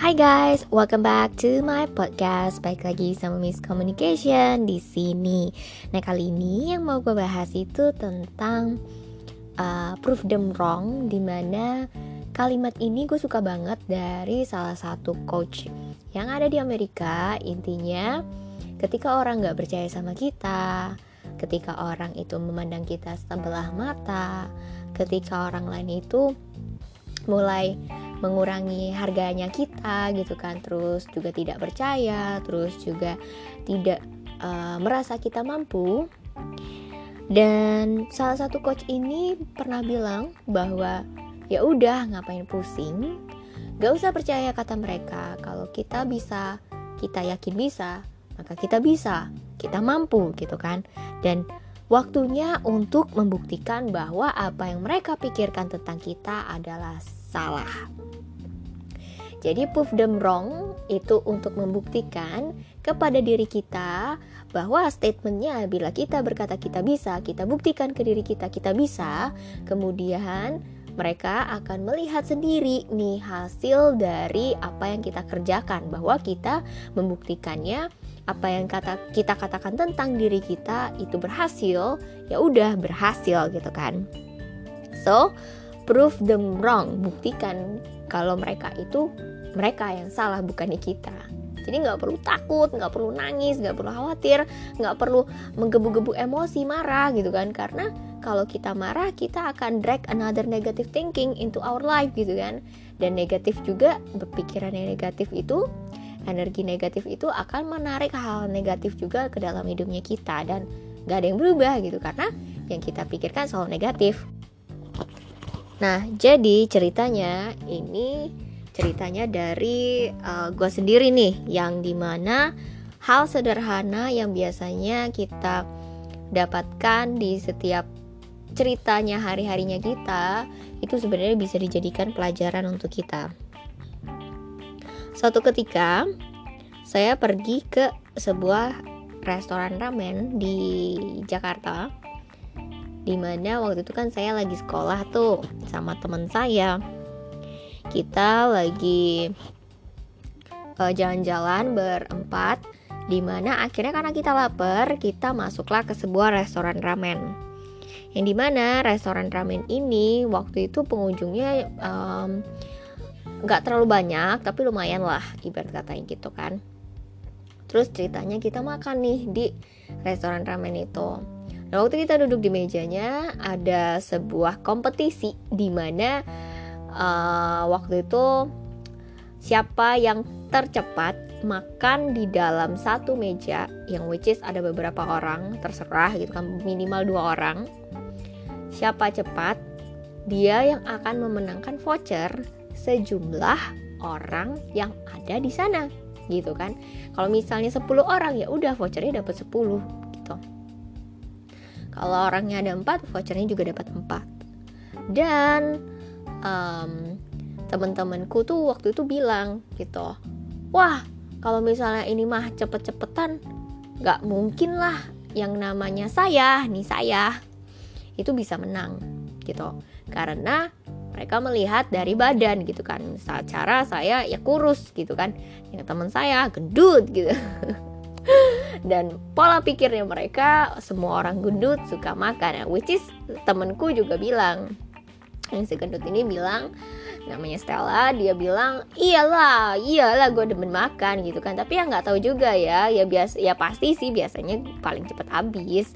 Hai guys, welcome back to my podcast. Baik lagi sama Miss Communication di sini. Nah kali ini yang mau gue bahas itu tentang uh, proof them wrong, di mana kalimat ini gue suka banget dari salah satu coach yang ada di Amerika. Intinya, ketika orang nggak percaya sama kita, ketika orang itu memandang kita sebelah mata, ketika orang lain itu mulai mengurangi harganya kita gitu kan. Terus juga tidak percaya terus juga tidak uh, merasa kita mampu. Dan salah satu coach ini pernah bilang bahwa ya udah ngapain pusing? Gak usah percaya kata mereka. Kalau kita bisa kita yakin bisa maka kita bisa kita mampu gitu kan. Dan waktunya untuk membuktikan bahwa apa yang mereka pikirkan tentang kita adalah salah jadi proof them wrong itu untuk membuktikan kepada diri kita bahwa statementnya bila kita berkata kita bisa, kita buktikan ke diri kita kita bisa, kemudian mereka akan melihat sendiri nih hasil dari apa yang kita kerjakan bahwa kita membuktikannya apa yang kata kita katakan tentang diri kita itu berhasil ya udah berhasil gitu kan. So prove them wrong buktikan kalau mereka itu mereka yang salah bukannya kita. Jadi nggak perlu takut nggak perlu nangis nggak perlu khawatir nggak perlu menggebu-gebu emosi marah gitu kan. Karena kalau kita marah kita akan drag another negative thinking into our life gitu kan. Dan negatif juga berpikiran yang negatif itu energi negatif itu akan menarik hal negatif juga ke dalam hidupnya kita. Dan gak ada yang berubah gitu. Karena yang kita pikirkan selalu negatif nah jadi ceritanya ini ceritanya dari uh, eh, gue sendiri nih yang di mana hal sederhana yang biasanya kita dapatkan di setiap ceritanya hari-harinya kita itu sebenarnya bisa dijadikan pelajaran untuk kita. Suatu ketika saya pergi ke sebuah restoran ramen di Jakarta di mana waktu itu kan saya lagi sekolah tuh sama teman saya. Kita lagi uh, jalan-jalan berempat di mana akhirnya karena kita lapar kita masuklah ke sebuah restoran ramen. Yang di mana restoran ramen ini waktu itu pengunjungnya nggak um, terlalu banyak tapi lumayan lah ibarat katanya gitu kan. Terus ceritanya kita makan nih di restoran ramen itu nah waktu kita duduk di mejanya ada sebuah kompetisi di mana uh, waktu itu siapa yang tercepat makan di dalam satu meja yang which is ada beberapa orang terserah gitu kan minimal dua orang. Siapa cepat dia yang akan memenangkan voucher sejumlah orang yang ada di sana gitu kan. Kalau misalnya 10 orang ya udah vouchernya dapat 10 gitu kalau orangnya ada 4 vouchernya juga dapat 4 dan um, teman-temanku tuh waktu itu bilang gitu wah kalau misalnya ini mah cepet-cepetan nggak mungkin lah yang namanya saya nih saya itu bisa menang gitu. Karena mereka melihat dari badan gitu kan. Secara saya ya kurus gitu kan. Yang teman saya gendut gitu dan pola pikirnya mereka semua orang gendut suka makan which is temenku juga bilang. Yang si gendut ini bilang namanya Stella dia bilang iyalah iyalah gue demen makan gitu kan. Tapi ya nggak tahu juga ya. Ya biasa ya pasti sih biasanya paling cepet habis.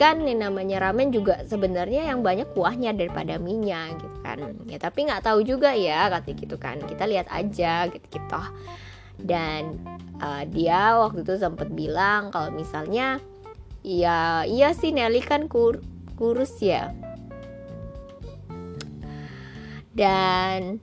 Kan yang namanya ramen juga sebenarnya yang banyak kuahnya daripada minyak gitu kan. Ya tapi nggak tahu juga ya kata gitu kan. Kita lihat aja gitu gitu dan uh, dia waktu itu sempat bilang kalau misalnya ya iya sih Nelly kan kur kurus ya. Dan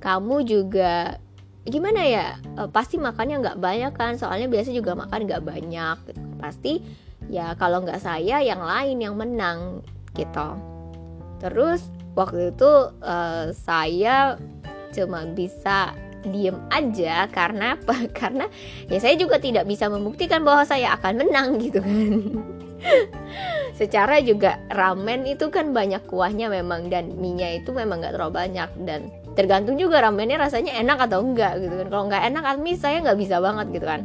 kamu juga gimana ya e, pasti makannya nggak banyak kan? Soalnya biasa juga makan nggak banyak. Pasti ya kalau nggak saya yang lain yang menang gitu. Terus waktu itu uh, saya cuma bisa diem aja karena apa? Karena ya saya juga tidak bisa membuktikan bahwa saya akan menang gitu kan. Secara juga ramen itu kan banyak kuahnya memang dan minyak itu memang nggak terlalu banyak dan tergantung juga ramennya rasanya enak atau enggak gitu kan. Kalau nggak enak amis saya nggak bisa banget gitu kan.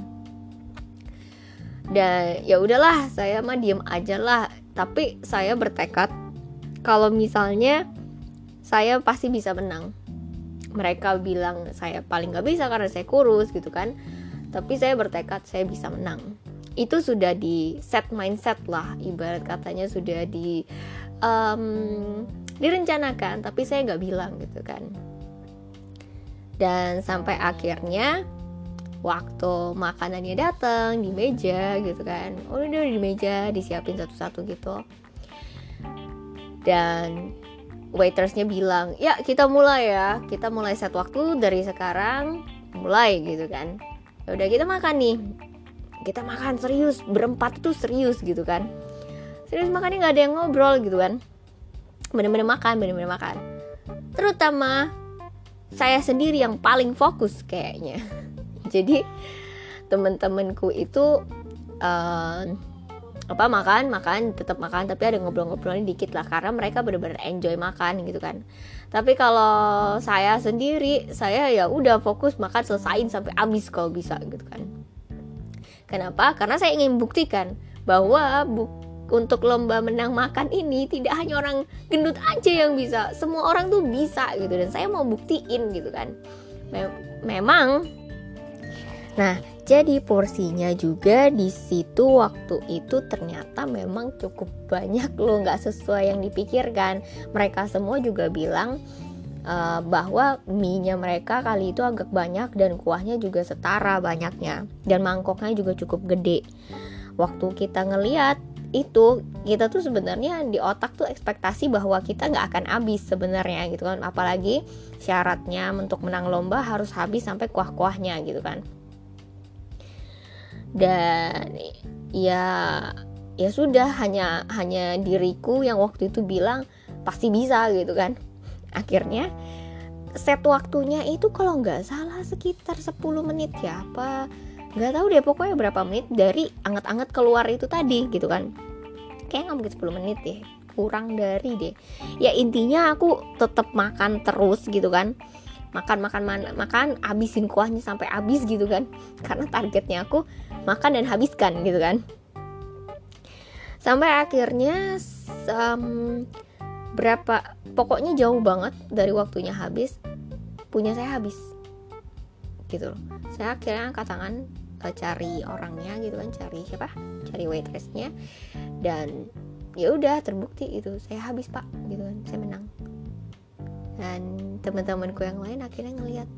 Dan ya udahlah saya mah diem aja lah. Tapi saya bertekad kalau misalnya saya pasti bisa menang mereka bilang saya paling nggak bisa karena saya kurus gitu kan. Tapi saya bertekad saya bisa menang. Itu sudah di set mindset lah ibarat katanya sudah di um, direncanakan tapi saya nggak bilang gitu kan. Dan sampai akhirnya waktu makanannya datang di meja gitu kan. Udah di meja disiapin satu-satu gitu. Dan waitersnya bilang ya kita mulai ya. Kita mulai set waktu dari sekarang mulai gitu kan. Ya udah kita makan nih. Kita makan serius. Berempat tuh serius gitu kan. Serius makannya nggak ada yang ngobrol gitu kan. Bener-bener makan bener-bener makan. Terutama saya sendiri yang paling fokus kayaknya. Jadi temen-temenku itu uh, apa makan makan tetap makan tapi ada ngobrol-ngobrolnya dikit lah karena mereka benar-benar enjoy makan gitu kan. Tapi kalau saya sendiri saya ya udah fokus makan selesain sampai habis kalau bisa gitu kan. Kenapa? Karena saya ingin buktikan bahwa bu untuk lomba menang makan ini tidak hanya orang gendut aja yang bisa semua orang tuh bisa gitu. Dan saya mau buktiin gitu kan. Mem memang nah jadi porsinya juga di situ waktu itu ternyata memang cukup banyak loh nggak sesuai yang dipikirkan. Mereka semua juga bilang uh, bahwa mie-nya mereka kali itu agak banyak dan kuahnya juga setara banyaknya. Dan mangkoknya juga cukup gede. Waktu kita ngeliat itu kita tuh sebenarnya di otak tuh ekspektasi bahwa kita nggak akan habis sebenarnya gitu kan. Apalagi syaratnya untuk menang lomba harus habis sampai kuah-kuahnya gitu kan dan ya ya sudah hanya hanya diriku yang waktu itu bilang pasti bisa gitu kan. Akhirnya set waktunya itu kalau nggak salah sekitar 10 menit ya apa nggak tahu deh pokoknya berapa menit dari anget-anget keluar itu tadi gitu kan. Kayak nggak mungkin 10 menit deh kurang dari deh. Ya intinya aku tetap makan terus gitu kan makan makan makan habisin kuahnya sampai habis gitu kan. Karena targetnya aku makan dan habiskan gitu kan. Sampai akhirnya um, berapa pokoknya jauh banget dari waktunya habis punya saya habis. Gitu loh. Saya akhirnya angkat tangan uh, cari orangnya gitu kan cari siapa? Cari waitressnya. Dan ya udah terbukti itu saya habis pak gitu kan saya menang dan teman-temanku yang lain akhirnya ngelihat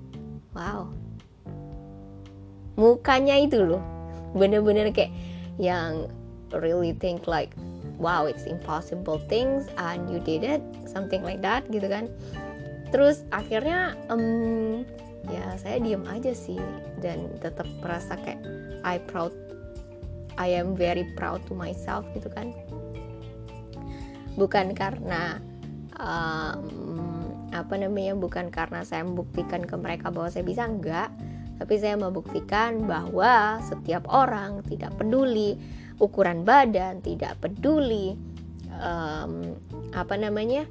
wow. Mukanya itu loh bener-bener kayak yang really think like wow it's impossible things and you did it something like that gitu kan. Terus akhirnya um, ya saya diem aja sih dan tetap merasa kayak I proud I am very proud to myself gitu kan. Bukan karena um, apa namanya bukan karena saya membuktikan ke mereka bahwa saya bisa enggak. Tapi saya membuktikan bahwa setiap orang tidak peduli ukuran badan tidak peduli um, apa namanya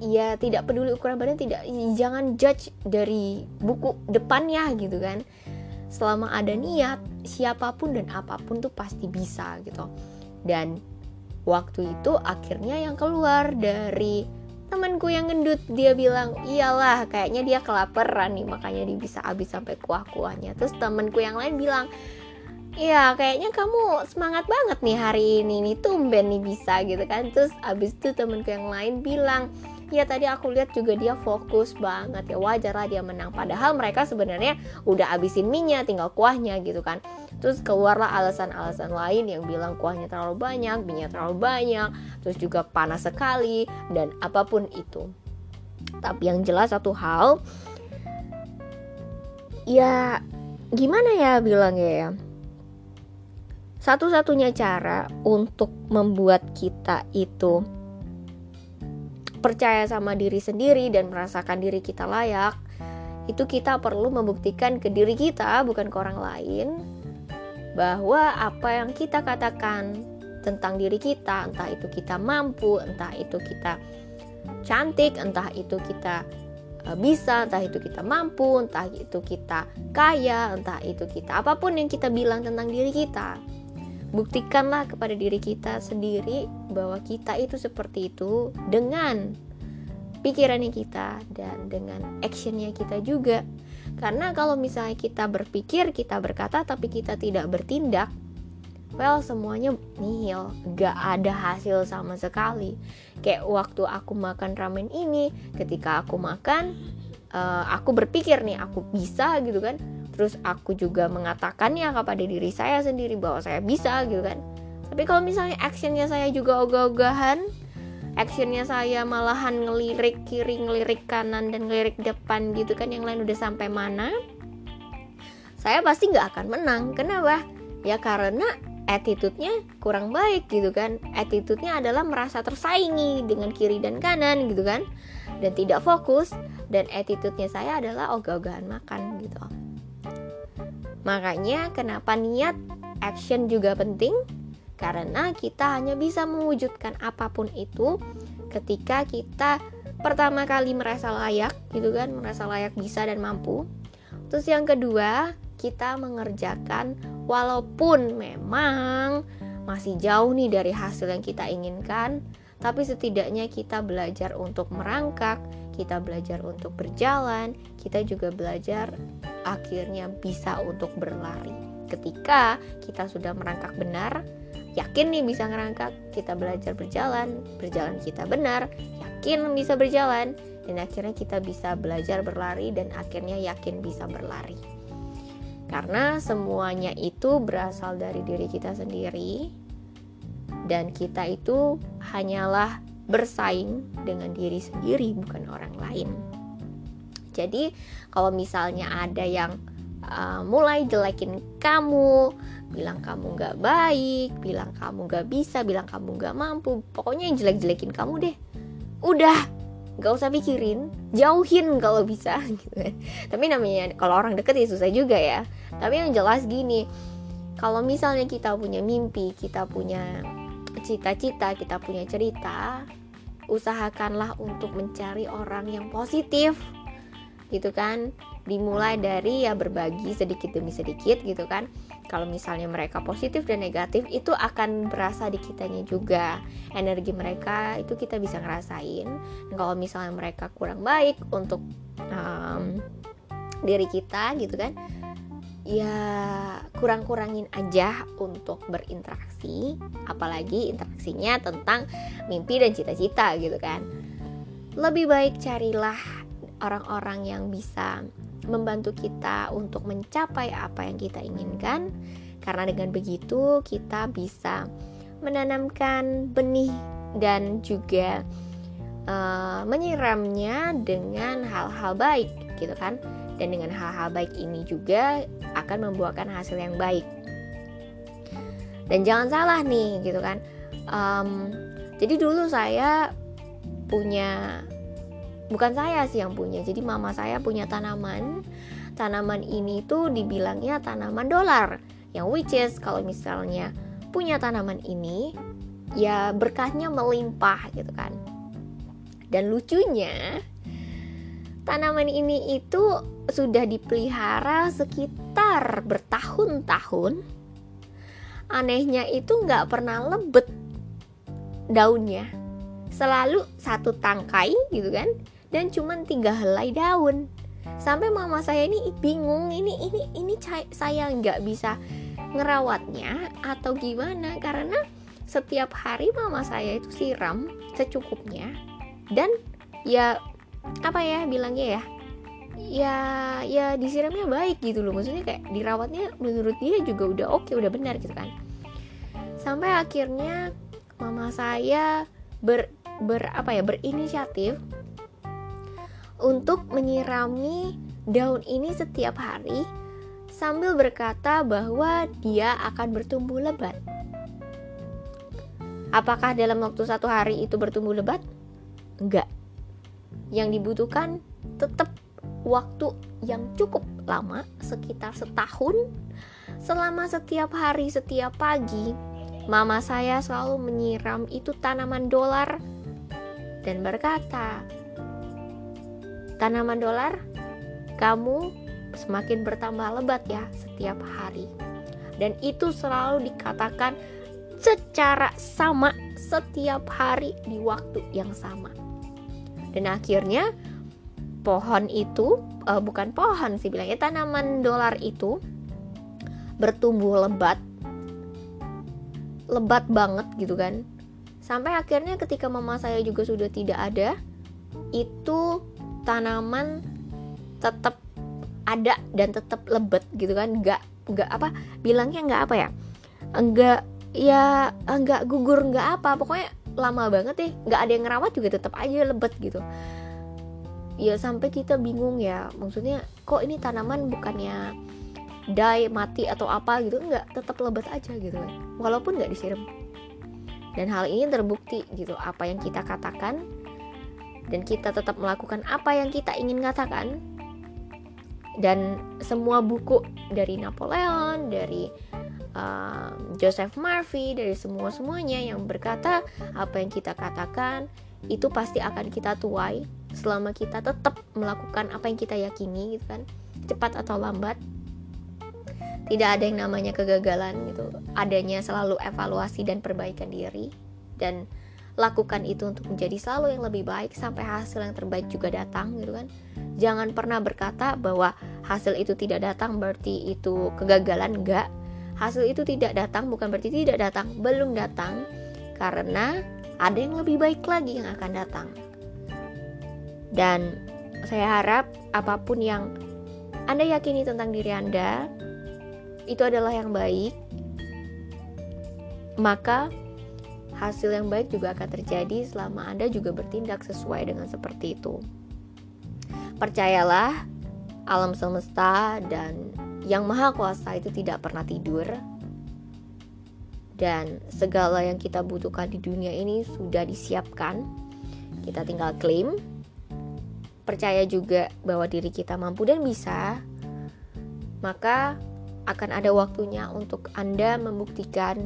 ya tidak peduli ukuran badan tidak jangan judge dari buku depannya gitu kan. Selama ada niat siapa pun dan apa pun tuh pasti bisa gitu. Dan waktu itu akhirnya yang keluar dari temanku yang gendut dia bilang iyalah kayaknya dia kelaparan nih makanya dia bisa habis sampai kuah-kuahnya terus temanku yang lain bilang Iya, kayaknya kamu semangat banget nih hari ini nih tumben nih bisa gitu kan. Terus abis itu temenku yang lain bilang, ya tadi aku lihat juga dia fokus banget ya. Wajar lah dia menang. Padahal mereka sebenarnya udah abisin minyak tinggal kuahnya gitu kan. Terus keluarlah alasan-alasan lain yang bilang kuahnya terlalu banyak minyak terlalu banyak terus juga panas sekali dan apa pun itu. Tapi yang jelas satu hal ya gimana ya bilangnya ya? Satu-satunya cara untuk membuat kita itu percaya sama diri sendiri dan merasakan diri kita layak, itu kita perlu membuktikan ke diri kita, bukan ke orang lain, bahwa apa yang kita katakan tentang diri kita, entah itu kita mampu, entah itu kita cantik, entah itu kita e, bisa, entah itu kita mampu, entah itu kita kaya, entah itu kita apa pun yang kita bilang tentang diri kita. Buktikanlah kepada diri kita sendiri bahwa kita itu seperti itu dengan pikirannya kita dan dengan actionnya kita juga. Karena kalau misalnya kita berpikir, kita berkata, tapi kita tidak bertindak, well semuanya nihil. Gak ada hasil sama sekali. Kayak waktu aku makan ramen ini ketika aku makan uh, aku berpikir nih aku bisa gitu kan terus aku juga mengatakannya kepada diri saya sendiri bahwa saya bisa gitu kan. Tapi kalau misalnya actionnya saya juga ogah-ogahan actionnya saya malahan ngelirik kiri ngelirik kanan dan ngelirik depan gitu kan yang lain udah sampai mana saya pasti nggak akan menang. Kenapa? Ya karena attitude-nya kurang baik gitu kan. Attitude-nya adalah merasa tersaingi dengan kiri dan kanan gitu kan dan tidak fokus dan attitude-nya saya adalah ogah-ogahan makan gitu makanya kenapa niat action juga penting? Karena kita hanya bisa mewujudkan apa pun itu ketika kita pertama kali merasa layak gitu kan? Merasa layak bisa dan mampu. Terus yang kedua kita mengerjakan walaupun memang masih jauh nih dari hasil yang kita inginkan tapi setidaknya kita belajar untuk merangkak kita belajar untuk berjalan kita juga belajar akhirnya bisa untuk berlari. Ketika kita sudah merangkak benar yakin nih bisa ngerangkak kita belajar berjalan berjalan kita benar yakin bisa berjalan dan akhirnya kita bisa belajar berlari dan akhirnya yakin bisa berlari. Karena semuanya itu berasal dari diri kita sendiri dan kita itu hanyalah bersaing dengan diri sendiri bukan orang lain. Jadi kalau misalnya ada yang uh, mulai jelekin kamu, bilang kamu gak baik, bilang kamu gak bisa, bilang kamu gak mampu, pokoknya yang jelek-jelekin kamu deh. Udah, gak usah pikirin jauhin kalau bisa gitu kan tapi namanya kalau orang deket ya susah juga ya tapi yang jelas gini kalau misalnya kita punya mimpi kita punya cita-cita kita punya cerita usahakanlah untuk mencari orang yang positif gitu kan? Dimulai dari ya berbagi sedikit demi sedikit gitu kan? Kalau misalnya mereka positif dan negatif itu akan berasa di kitanya juga. Energi mereka itu kita bisa ngerasain. Dan kalau misalnya mereka kurang baik untuk um, diri kita gitu kan ya kurang-kurangin aja untuk berinteraksi apalagi interaksinya tentang mimpi dan cita-cita gitu kan. Lebih baik carilah orang-orang yang bisa membantu kita untuk mencapai apa yang kita inginkan karena dengan begitu kita bisa menanamkan benih dan juga uh, menyiramnya dengan hal-hal baik gitu kan dan dengan hal-hal baik ini juga akan membuahkan hasil yang baik. Dan jangan salah nih gitu kan. Um, jadi dulu saya punya bukan saya sih yang punya jadi mama saya punya tanaman. Tanaman ini tuh dibilangnya tanaman dolar yang which is kalau misalnya punya tanaman ini ya berkahnya melimpah gitu kan. Dan lucunya tanaman ini itu sudah dipelihara sekitar bertahun-tahun. Anehnya itu nggak pernah lebet daunnya. Selalu satu tangkai gitu kan dan cuma tiga helai daun. Sampai mama saya ini bingung ini ini ini saya nggak bisa ngerawatnya atau gimana? Karena setiap hari mama saya itu siram secukupnya dan ya apa ya bilangnya ya ya ya disiramnya baik gitu loh maksudnya kayak dirawatnya menurut dia juga udah oke udah benar gitu kan sampai akhirnya mama saya ber, ber apa ya berinisiatif untuk menyirami daun ini setiap hari sambil berkata bahwa dia akan bertumbuh lebat. Apakah dalam waktu satu hari itu bertumbuh lebat? Enggak. Yang dibutuhkan tetap waktu yang cukup lama, sekitar setahun, selama setiap hari, setiap pagi, Mama saya selalu menyiram itu tanaman dolar dan berkata, "Tanaman dolar, kamu semakin bertambah lebat ya setiap hari." Dan itu selalu dikatakan secara sama setiap hari di waktu yang sama. Dan akhirnya pohon itu uh, bukan pohon sih bilangnya tanaman dolar itu bertumbuh lebat lebat banget gitu kan. Sampai akhirnya ketika mama saya juga sudah tidak ada itu tanaman tetap ada dan tetap lebat gitu kan. Nggak nggak apa bilangnya nggak apa ya? Enggak ya nggak gugur nggak apa. Pokoknya lama banget deh nggak ada yang ngerawat juga tetap aja lebet gitu. Ya sampai kita bingung ya maksudnya kok ini tanaman bukannya die mati atau apa gitu nggak tetap lebat aja gitu kan. Walaupun nggak disiram. Dan hal ini terbukti gitu apa yang kita katakan dan kita tetap melakukan apa yang kita ingin katakan. Dan semua buku dari Napoleon dari uh, Joseph Murphy dari semua semuanya yang berkata apa yang kita katakan itu pasti akan kita tuai selama kita tetap melakukan apa yang kita yakini gitu kan. Cepat atau lambat. Tidak ada yang namanya kegagalan gitu. Adanya selalu evaluasi dan perbaikan diri dan lakukan itu untuk menjadi selalu yang lebih baik sampai hasil yang terbaik juga datang gitu kan. Jangan pernah berkata bahwa hasil itu tidak datang berarti itu kegagalan enggak hasil itu tidak datang bukan berarti tidak datang belum datang karena ada yang lebih baik lagi yang akan datang dan saya harap apa pun yang anda yakini tentang diri Anda, itu adalah yang baik, maka hasil yang baik juga akan terjadi selama Anda juga bertindak sesuai dengan seperti itu. Percayalah, alam semesta dan yang maha kuasa itu tidak pernah tidur. Dan segala yang kita butuhkan di dunia ini sudah disiapkan. Kita tinggal klaim. Percaya juga bahwa diri kita mampu dan bisa. Maka akan ada waktunya untuk Anda membuktikan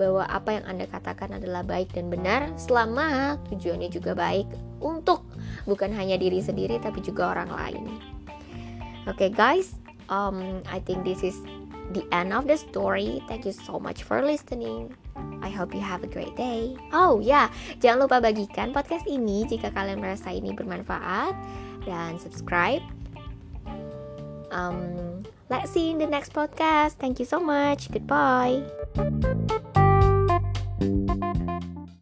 bahwa apa yang Anda katakan adalah baik dan benar selama tujuannya juga baik untuk bukan hanya diri sendiri tapi juga orang lain. Oke okay, guys, um, I think this is the end of the story. Thank you so much for listening. I hope you have a great day. Oh ya, yeah. jangan lupa bagikan podcast ini jika kalian merasa ini bermanfaat dan subscribe. Um, Let's see in the next podcast. Thank you so much. Goodbye.